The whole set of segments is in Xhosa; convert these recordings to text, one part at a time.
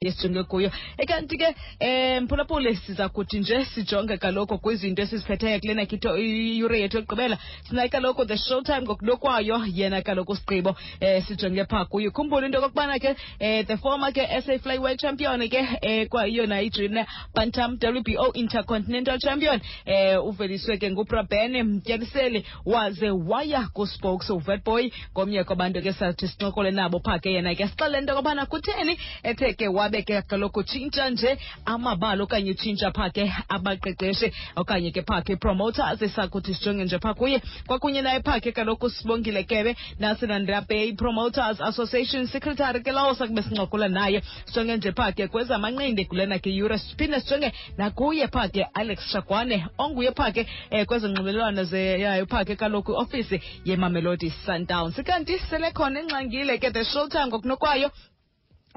esijonge kuyo ekanti ke um mphulaphuli siza kuthi nje sijonge kaloku kwizinto esiziphetheyo kulena kito iyure yethu yokugqibela sinaye kaloku the show time ngokunokwayo yena kaloku sigqibo um eh, sijonge phaa kuyo khumbula into yokokubana ke um the former ke s a fly world champion ke um eh, kwayona ijune bantam w b o intercontinental champion um uveliswe ke nguprabene mtyaliseli waze waya kuspokes uvetboy ngomnye kwabantu ke sathi sincokole nabo phaa ke yena ke sixele into yokubana kutheni ethe ke wabe ke kaloku tshintsha nje amabala okanye utshintsha phaa ke abaqeqeshi okanye ke phaa ke promoters esakuthi sijonge nje phaa kuye kwakunye naye phaa ke kaloku sibongile kebe nasenandra bay promoters association secretary ke lawo sakube sincokola naye sijonge nje phaa ke kwezamanqindi kulena ke yure siphinde sijonge nakuye phaa ke alex shagwane onguye phaa ke um kwezonxibelelwano yayo phaa ke kaloku iofisi yemamelodi sundowns kanti sele khona ingxangile ke the short time ngokunokwayo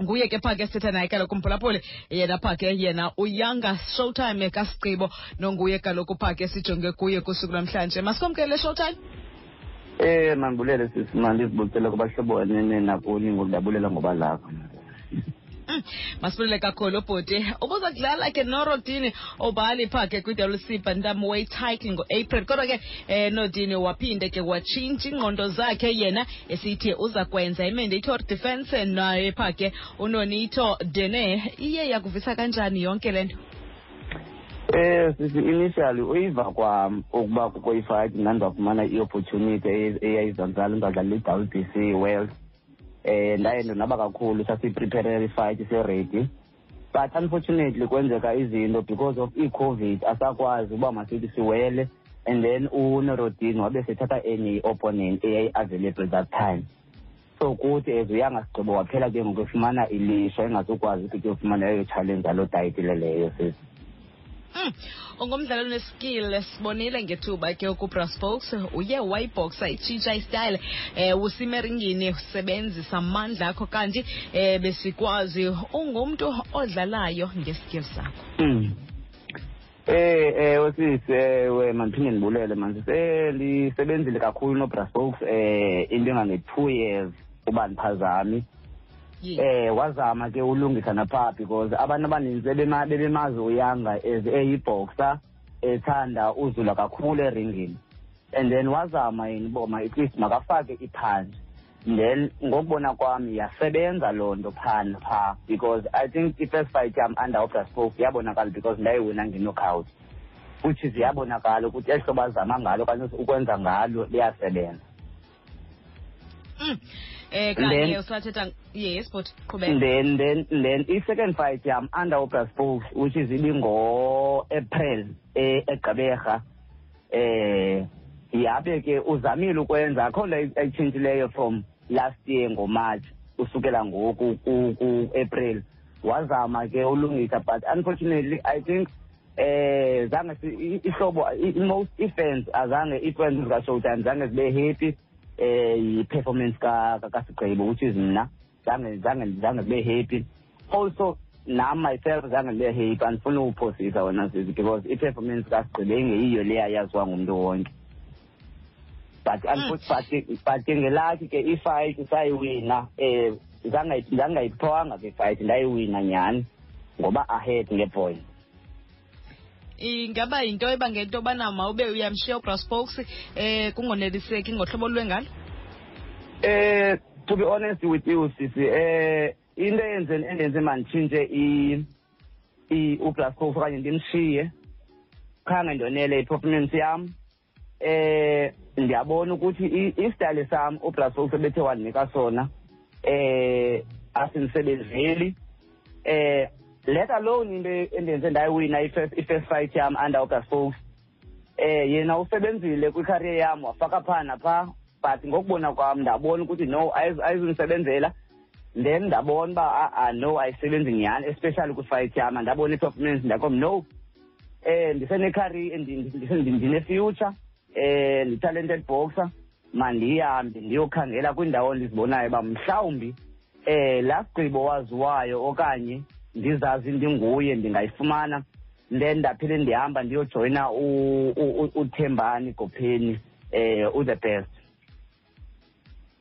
nguye ke phaa ke sithetha naye kaloku mphulaphuli yena phaa ke yena uyanga showtime kasigqibo nonguye kaloku phaa ke sijonge kuye kusuku lwamhlanje masikomkele showtime Eh mandibulele sisi mandizibulele kubahlobo wenene nakuni ngokudabulela ngoba lakho. Mm, masibulele kakhulu bhuti ubuza kudlala ke norodini obali phaa ke kwi-wc bantam way title ngo-april kodwa ke eh nodini waphinde ke watshintsha ingqondo zakhe yena esithi uza kwenza imendator defense naye phaa ke unonito dene iye yakuvisa kanjani yonke le nto Eh sisi initially uyiva kwam ukuba kuqualified ndandizawufumana i-opportunity eyayizanzala ndazala i-double b c world eh ndaye ndonaba kakhulu sasiyipreparela ifayithi seredi but unfortunately kwenzeka izinto because of i-covid asakwazi uba masithi siwele and then unerodin wabe sethatha enye i-opponent eyayi-available that time so kuthi as uyanga sigqibo waphela ke ngoku efumana ilisha engazukwazi ukuthi kuyofumana eyo challenge aloo tayitile leyo sisi Mm. ungumdlali oneskill sibonile ngethuba ke ukubra spokes uye wayibhoxa itshintsha istyle um usime eringini usebenzisa amandla akho kanti um besikwazi ungumntu odlalayo ngeskill sakho mm. Eh ewe sisi ewe mandiphinde ndibulele manje sendisebenzile kakhulu nobrasokes eh into engange-two years uba ndiphazami eh wazama ke ulungisa napha because abantu abaninzi bebemazi uyanga as eyiboxer ethanda uzula kakhulu eringini and then wazama yini boma at least makafake iphantsi then ngokubona kwam yasebenza loo nto phana phaa because i think i-first fight yam under obra spoke yabonakala because ndayiwina ngenokhawuthi which is yabonakala ukuthi eli hlobo azama ngalo okanye ukwenza ngalo liyasebenza mm. eh kanye usathetha yes but qhubeka then then then i second fight yam under obra spoke which is ibingo-april eh, egqibeka eh yabe ke uzamile ukwenza akho nto ayitshintshileyo from last year ngomarch usukela ngoku ku-april wazama ke ulungisa but unfortunately i think eh zange ihlobo most ifans azange ifans zika-showtime zange zibe happy eh yi-performance kasigqibo which is mna zange zange zange be happy also nam myself zange ndibe happy andifuni ukuphosisa wena sisi because i-performance kasigqibe ingeyiyo leya yaziwa ngumntu wonke but hmm. but ngelakhi ke ifight sayiwina um eh, zangayiphawanga ke fight ndayiwina nyhani ngoba ahead ngepoint ingaba yinto ebangela into yobana mawube uyamshiya ugraspokes um eh, kungoneliseki ngohlobo olwengalo um to be honest with you sisi um into eyenze endenze manditshintshe ugraspokes okanye ndimshiye khange ndonele i-performance yam eh ndiyabona ukuthi isitayile sam ublast usebethe wandinika sona eh asimsebenzeli eh let alone into endenze ndayiwina i-first fight yam under ublast folks eh yena usebenzile kwicareer yam wafaka phaa naphaa but ngokubona kwam ndabona ukuthi no ayizundisebenzela then ndabona uba a-a ah, ah, no ayisebenzi nyhani especially kwifight yam andabona i-performance ndakom no eh ndisenecareer ndinefuture eh ndi-talented boxer mandihambe ndiyokhangela kwindawo ndizibonayo uba mhlawumbi eh laa gqibo waziwayo okanye ndizazi ndinguye ndingayifumana then ndaphinde ndihamba ndiyojoyina uthembani gopheni eh u-the best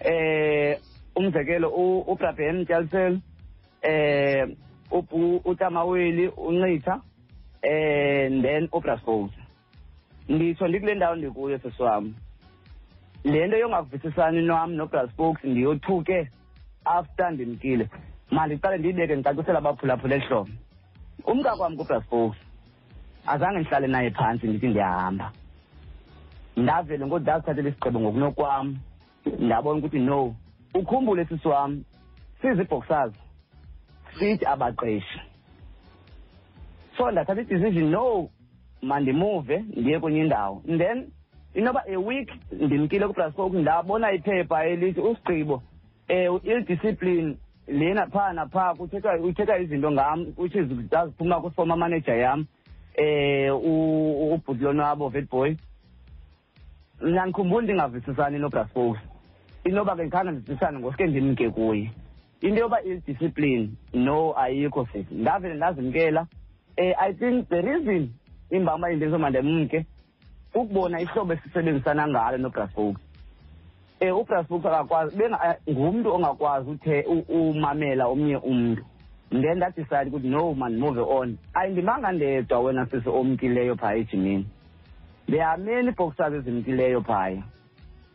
eh umzekelo uGrabheni Tyalsel eh uTamaweli uNcitha eh then uBrasbows nditsho ndikule ndawo ndikuyo sisi wam le nto yongakuvisisani nam nobrasbooks ndiyothuke after ndimkile mandiqale ndiyibeke ndicacisela abaphulaphula ehlobo umka kwam kubrasbooks azange ndihlale naye phantsi ndithi ndiyahamba ndavele ngoku ndazithathela isigqibo ngokunokwam ndabona ukuthi no ukhumbule sisi wam sizibhoxers sithi abaqeshi so ndathatha idecision no mandimuve ndiye kwenye indawo and then inoba a week ndimkile kubrascoke ndabona iphepha elithi usigqibo um eh, ildiscipline lena phaa naphaa kuthethwa uthethwa izinto ngam uthi zaziphuma kwi-former manager yam eh ubhuti lonwabo vetboy mna ndikhumbula ndingavisisani nobraspoke inoba ke ndikhange ndivisisane ngosuke ndimke kuye into yoba idiscipline no ayikho sisi ndavele ndazimkela um i think the reason imbama indenzo mandemke ukubona ihlobo esisebenzisana ngalo nobrasbooks um eh, ubrasbooks akakwazi eh, ngumntu ongakwazi uthe umamela omnye umntu then ndadicide ukuthi no man move on ayindimanga ndedwa wena sisi omkileyo phaya ejimini there are many boxers ezimkileyo phaya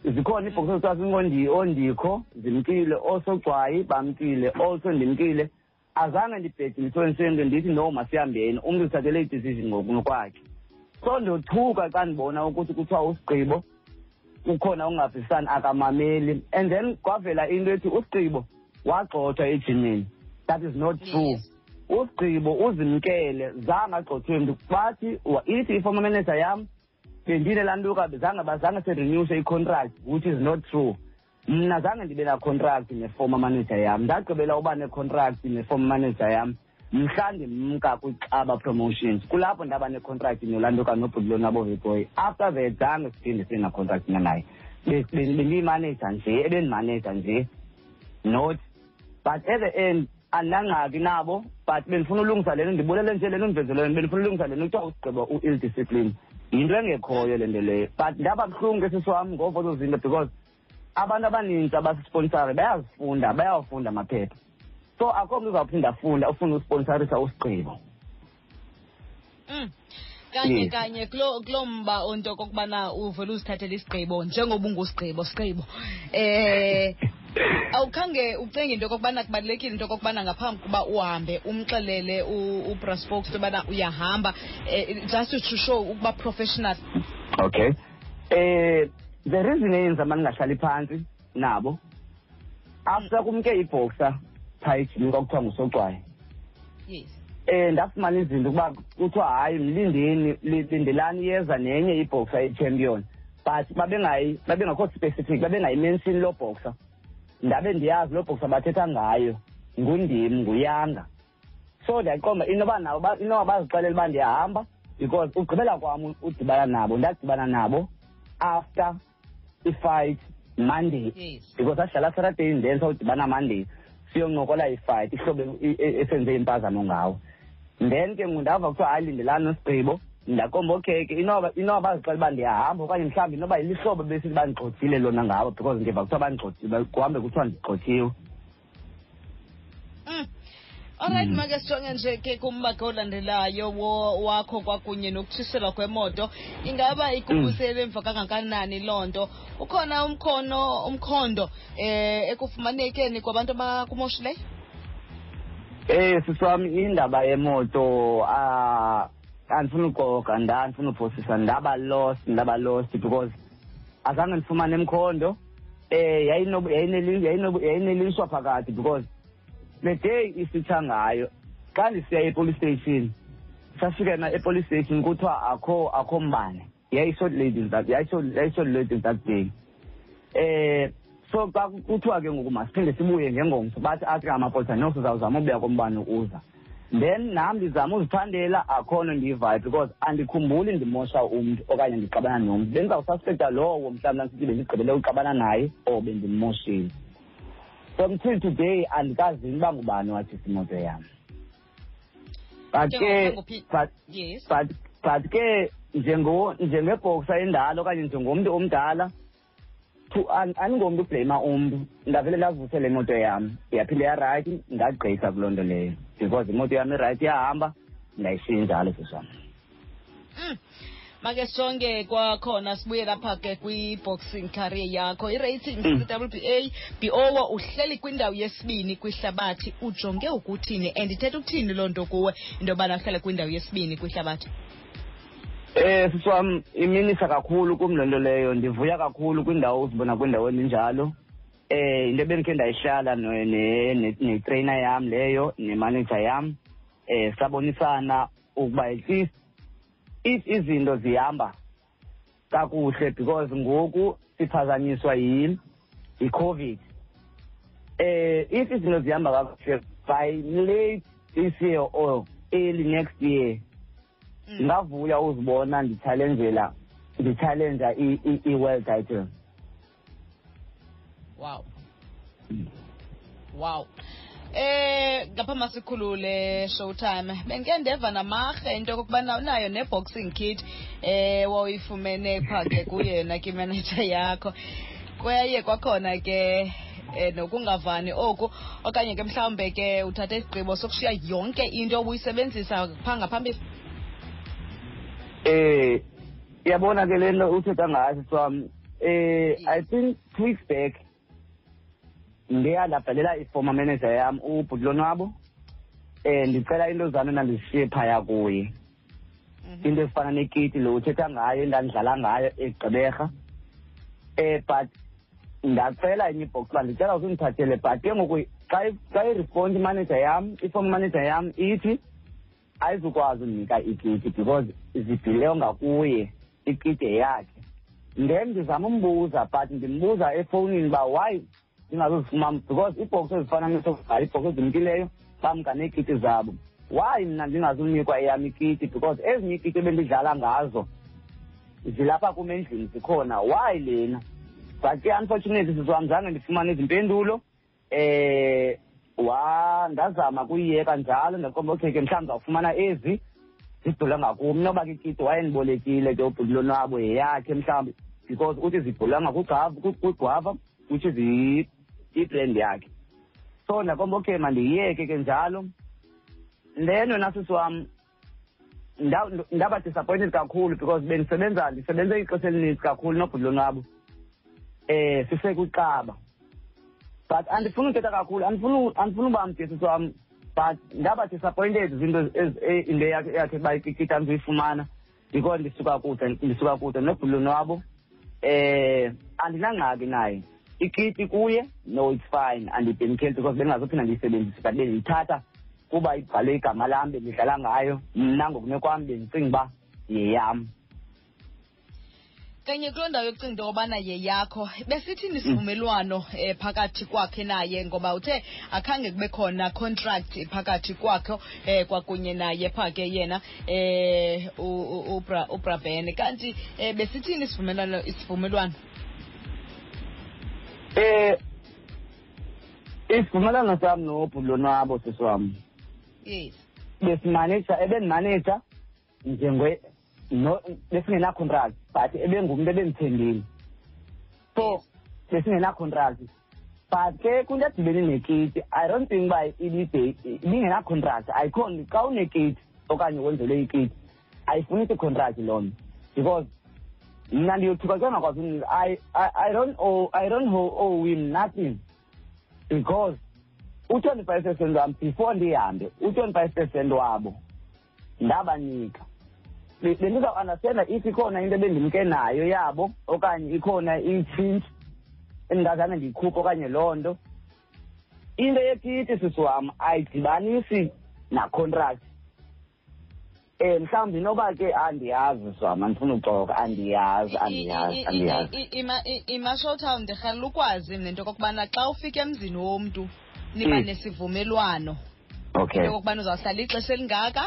zikhona iibhoxes sasingondiyi ondikho zimkile osogcwayi bamkile also ndimkile azange ndibhedile isonsenzo ndithi no masihambeni umntu uthathele idecision ngokwakhe so ndothuka xa ndibona ukuthi kuthiwa usigqibo kukhona ungavisani akamameli and then kwavela into ethi usigqibo wagxothwa ejimini that is not true usigqibo uzimkele zange agxothwe mntu bathi ithi iformer manager yam bendine laa ntuka zange bazange sirenyuse icontract which is not true mna zange ndibe nacontract neformer manager yam ndagqibela uba necontract neformer manager yam mhla ndimka kwixaba promotions kulapho ndaba necontract nolanto kanobhudulona boveboy after that zange siphinde sibe nacontract nanaye bendiyimaneja nje ebendimaneja nje not but at the end andinangxaki nabo but bendifuna ulungisa le nto ndibulele nje le nto ndivenzeleyo bendifuna ulungisa le nto kuthiwa usigqiba u-ill discipline yinto engekhoyo le nto leyo but ndaba buhlungu ke sisi wam ngovo ezo zinto because abantu abaninzi abasisponsare bayazifunda bayawafunda amaphepha so akho mntu uzawuphinda afunda ufuna usponsorisa usigqibo Mm. kanye yes. kanye kulo kulo mba onto kokubana uvele uzithathele isigqibo njengoba ungusigqibo sigqibo eh awukhange ucinge into yokokubana kubalulekile into yokokubana ngaphambi kuba uhambe umxelele ubra spokes into yobana uyahamba um just to show ukuba professional okay um the reason eyenza uma ndingahlali phantsi nabo after kumke ibhoxa phaa ejini kwakuthiwa ngusocwayo yes um ndafumana izinto ukuba kuthiwa hayi mlindeni lindelani iyeza nenye ibhoxa echampion but babengayi babengakho specific babengayimenshini loo bhoxa ndabe ndiyazi loo bhoxa bathetha ngayo ngundim nguyanga so ndiyaqomba inoba nabo inoba bazixelela uba ndiyahamba because ugqibela kwam udibana nabo ndadibana nabo after ifight monday yes. because asidlala saturday then sawudibana monday siyoncokola ifight ihlobo e, e, esenze impazamo ngawo then ke ngoku ndava kuthiwa hayi lindelani nosigqibo ndakomba okay ke inoba inoba bazixela uba ndiyahamba okanye mhlawumbi inoba ilihlobo besithi bandigxothile lona ngabo because ndiva kuthiwa bandigxothile kuhambe kuthiwa ndigxothiwe Mm. Alright mm. make sijonge nje ke kumbaka olandelayo wakho kwakunye nokutshiselwa kwemoto ingaba mm. ikubusele emva kangakanani loo nto ukhona umkhono umkhondo eh ekufumanekeni kwabantu abakumoshileyo Eh siswami indaba yemoto ah andifuni ugoga nda andifuni uphosisa ndaba lost ndaba lost because azange ndifumane mkhondo um eh, yayineliswa phakathi because the day isitsha ngayo xa ndisiya epolice station safika na epolice station kuthiwa akho akho mbane yayi-short ladies that yayi-short ladies that day um so xa kuthiwa ke ngoku masiphinde sibuye ngengomso bathi athi amapolisa no sizawuzama ubuya kombane ukuza then nam ndizama uziphandela akho nto ndiyivayo because andikhumbuli ndimosha umntu okanye ndixabana nomntu bendizawususpekta lowo mhlawumbi ndisithi bendigqibele uxabana naye or bendimmoshile so mthini today andikazi uba ngubani wathi simoto yam but ke but, but, but ke njengebhoksa endala okanye njengomntu omdala andingomntu ubhleyima umntu ndavele ndavuse le moto yam yaphinde yarayithi ndagqisa kuloo nto leyo because imoto yam irayithi yahamba ndayishiya injalo sisam mm. make sonke kwakhona sibuye lapha ke kwi-boxing career yakho i-racing mm. wba biowo uhleli kwindawo yesibini kwihlabathi ujonge ukuthini and ithetha ukuthini loo nto kuwe into yobana uhlele kwindawo yesibini kwihlabathi Eh sisi wam iminisa kakhulu kum le nto leyo ndivuya kakhulu kwindawo uzibona kwindawo eninjalo eh into ebendikhe ndayihlala netrainer ne, ne yam leyo nemanager yam eh sabonisana ukuba at least if izinto zihamba kakuhle because ngoku siphazanyiswa yini yi-covid eh if izinto zihamba kakuhle by late this year or early next year mm. ndingavuya mm. uzibona nditshalenzela nditshalenja i-world title wow wow eh ngapha masikhulule showtime bendike ndeva namarhe into yokokubana unayo ne-boxing kit eh wawuyifumene pha ke kuye yona ke manager yakho kwaye kwakhona ke um nokungavani oku okanye ke mhlawumbe ke uthathe isigqibo sokushiya yonke into obuyisebenzisa phaa ngaphambili um yabona ke le nto uthetha ngayo sisi wam um eh, i think two weeks back ndiyalabhalela iformer manager yam ubhuti lonwabo um ndicela into zam endandizishiye phaya kuye mhm. into efana nekiti lo uthetha ngayo endandidlala ngayo egqiberha um but ndacela enye ibhox uba ndicela usindithathele but ke ngoku xa iresponse imanager yam ifom manager yam ithi ayizukwazi undinika ikiti because zibhileyo ngakuye ikiti yakhe then ndizama umbuza but ndimbuza efowunini uba why ndingazozifumam because iibhoksi ezifana nesokuvala iibhoksi ezimkileyo bamka neekiti zabo why mna ndingazunikwa eyam ikiti because ezinye ikiti ebendidlala ngazo zilapha kum endlini zikhona why lena but ke unfortunately sisiwam zange ndifumane izimpendulo eh wa ndazama kuyiyeka njalo ndakomba okay ke mhlawumbi zawufumana ezi zibhula ngakum noba ke kiti wayendibolekile ke ubhuti lonwabo yeyakhe mhlawumbi because uthi zibhula ngakugwava which is i-brand yakhe so ndakomba okay mandiyiyeke ke njalo then wena sisi wam ndaba disappointed kakhulu because bendisebenza ndisebenze ixesha elininzi kakhulu nobhuti lonwabo eh sisekwicaba but andifuni uthetha kakhulu andifuni andifuni uba mdisisi wam but ndaba disappointed zinto into yakhe yakhe bayikikita ndizuyifumana because ndisuka kude ndisuka kude nobhuluni wabo eh andinangxaki naye ikiti kuye no it's fine andibhemkheli because bendingazophinda ndiyisebenzise but bendiyithatha kuba ibhalwe igama lam bendidlala ngayo mna ngokunekwam bendicinga uba yeyam kanye kuloo ndawo yokucinga into yobana yeyakho besithini mm. isivumelwano um phakathi kwakhe naye ngoba uthe akhange kube khona contract phakathi kwakho um kwakunye naye pha ke yena um ubraben kanti um besithini isivumelwano isivumelwano um isivumelwano sam nobhulonwabo sisi wam yes besimaneja ebendimaneja njengwe no besingenacontract but ebengumntu ebendithembile so besingenacontract but ke kwinto edibene nekiti i don't think uba ibide ibingenacontract ayikho xa unekiti okanye wenzelwe ikiti ayifunisi icontract loo nto because mna ndiyothuka ke ngakwazi umnika i i don't owe i don't owe him nothing because u-twenty-five percent wam before ndihambe u-twenty-five percent wabo ndabanika bendizawuandastenda if ikhona into ebendimke nayo yabo okanye ikhona itshintshi endingazange ndiyikhuphe okanye loo nto into yekiti sisi wam ayidibanisi nacontract um eh, mhlawumbi inoba ke andiyazi swam andifuna uxoka andiyazi andiyazi andiyazi imashowtown ndirhalela ukwazi mne nto okokubana xa ufika emzini womntu niba hmm. nesivumelwano okay okubana uzawuhlala ixesha elingaka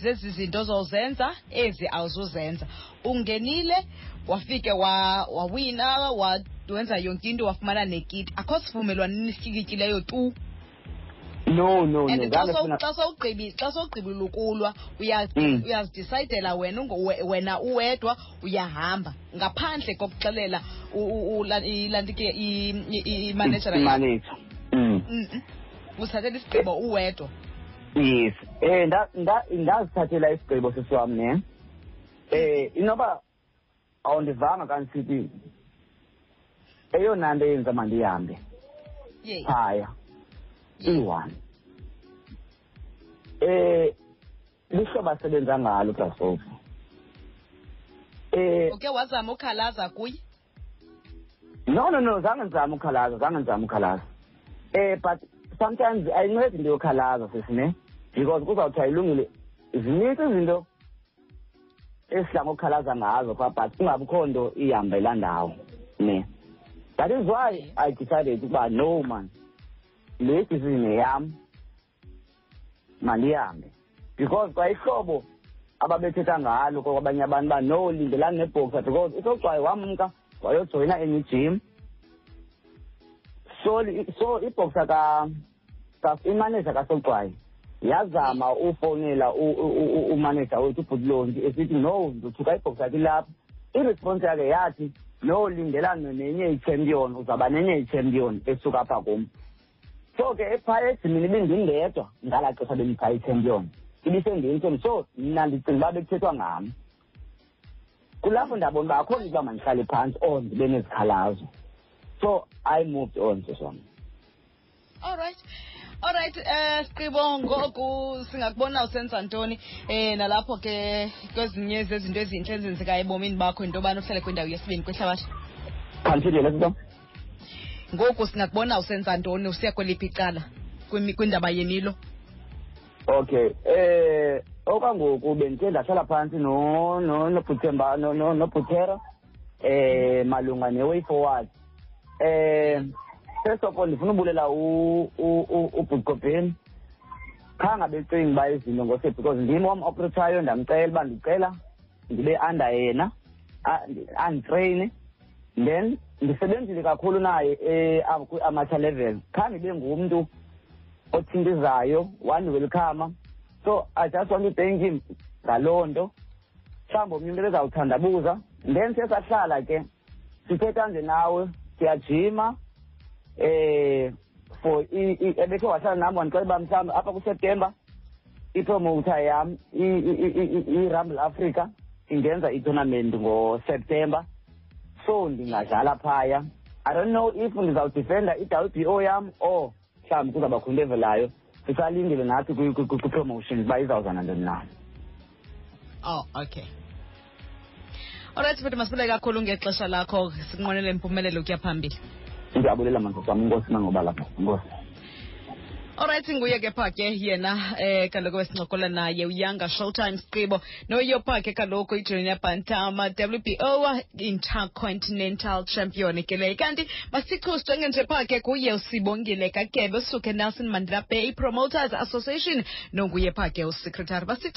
zezi zinto ozozenza ezi awuzuzenza ungenile wafike wawina wa wenza yonke into wafumana nekiti akho sivumelwano nisityikityileyo tu no no and xa sowugqibile xa sowugqibile ukulwa mm. uyazidicidela wena wena uwedwa uyahamba ngaphandle kokuxelela imanejera mm. uzithathela isigqibo uwedwa yes eh nda ndazithathela isigqibo sisiwam ne eh inoba awundivanga kanisithi eyona nto eyenza mandihambe phaya iyi-one eh lihlobo asebenza ngalo brasofa um eh, uke wazama ukhalaza kuye no no no zange ndizame ukhalaza zange ndizame ukhalaza um but sometimes ayincedi into yokhalaza sisi ne because kuzawuthiwa ilungile zininzi izinto esidla ngokukhalaza ngazo pha but kungabikho nto ihamba ilaa ndawo ne that is why i decided ukuba no man le decision yeyam mandihambe because kwayihlobo ababethetha ngalo kwabanye abantu uba no lindelani nebhoxa because usogcwaye wamka wayojoyina enye ijim so so ibhoxa ka imaneja kasogcwaye yazama ufowunela umaneja wethu ubhutulonti esithi no ndothuka ibhoxa kilapha iresponse yakhe yathi no lindelani nenye ichampion uzawuba nenye ichampion esuka apha kum so ke ephaa edimini bendindedwa ngalaa xesha bendiphaa ichampion ibisendintseni so mna ndicinga uba bekuthethwa ngam kulapho ndabona uba akho nto uba mandihlale phantsi or ndibe nezikhalazo so i moved on to sona all right Alright eh Siqibo ngoku singakubona usenza ntoni eh nalapho ke kwezinye zezinto ezinhle ezenzekayo ebomini bakho into yobana uhlale kwindawo yesibini kwehlabathi Kanti ke lesibona ngoku singakubona usenza ntoni usiya kweliphi icala kwindaba yemilo okay eh okwangoku bendike ndahlala phantsi nobhuthemba nobhuthero eh malunga ne-way forward eh first of all ndifuna ubulela ubhuqobheni khanga becinga uba izinto ngose because ndim omoperatshayo ndamcela uba ndicela ndibe under yena anditreyine then ndisebenzile kakhulu naye eh, kwi-amateur level khange ibe ngumntu othintizayo wandiwelkhama so i just want to thank him ngaloo nto mhlawumbi omnye umntu ebezawuthandabuza then sesahlala ke sithetha nje nawe siyajima um eh, for ebekhe wahlala nam wandixela uba mhlawumbi apha kuseptemba ipromota yam irumble africa ingenza itournament ngoseptemba so ndingadlala phaya i don't know if ndizawudifenda i-w b o yam or mhlawumbi kuzawubakho into evelayo sisalindile nathi kwi-promotion uba izawuza nantoni na oh okay olrayithi futhi masibule kakhulu ngexesha lakho sinqwenele impumelelo ukuya phambili ndiyabulela mangosi wam inkosi mangoba lapha inkosi olrayithi nguye ke pha ke yena um eh, kaloku wesincokola naye uyanga showtime siqibo noyopake kaloku ijoyine bhantama wpo intercontinental champion ke leyo kanti masichuse jonge nje phaa ke kuye usibongile kakebe usuke nelson mandela bay promoters association nonguye phaa ke usecretary basichuse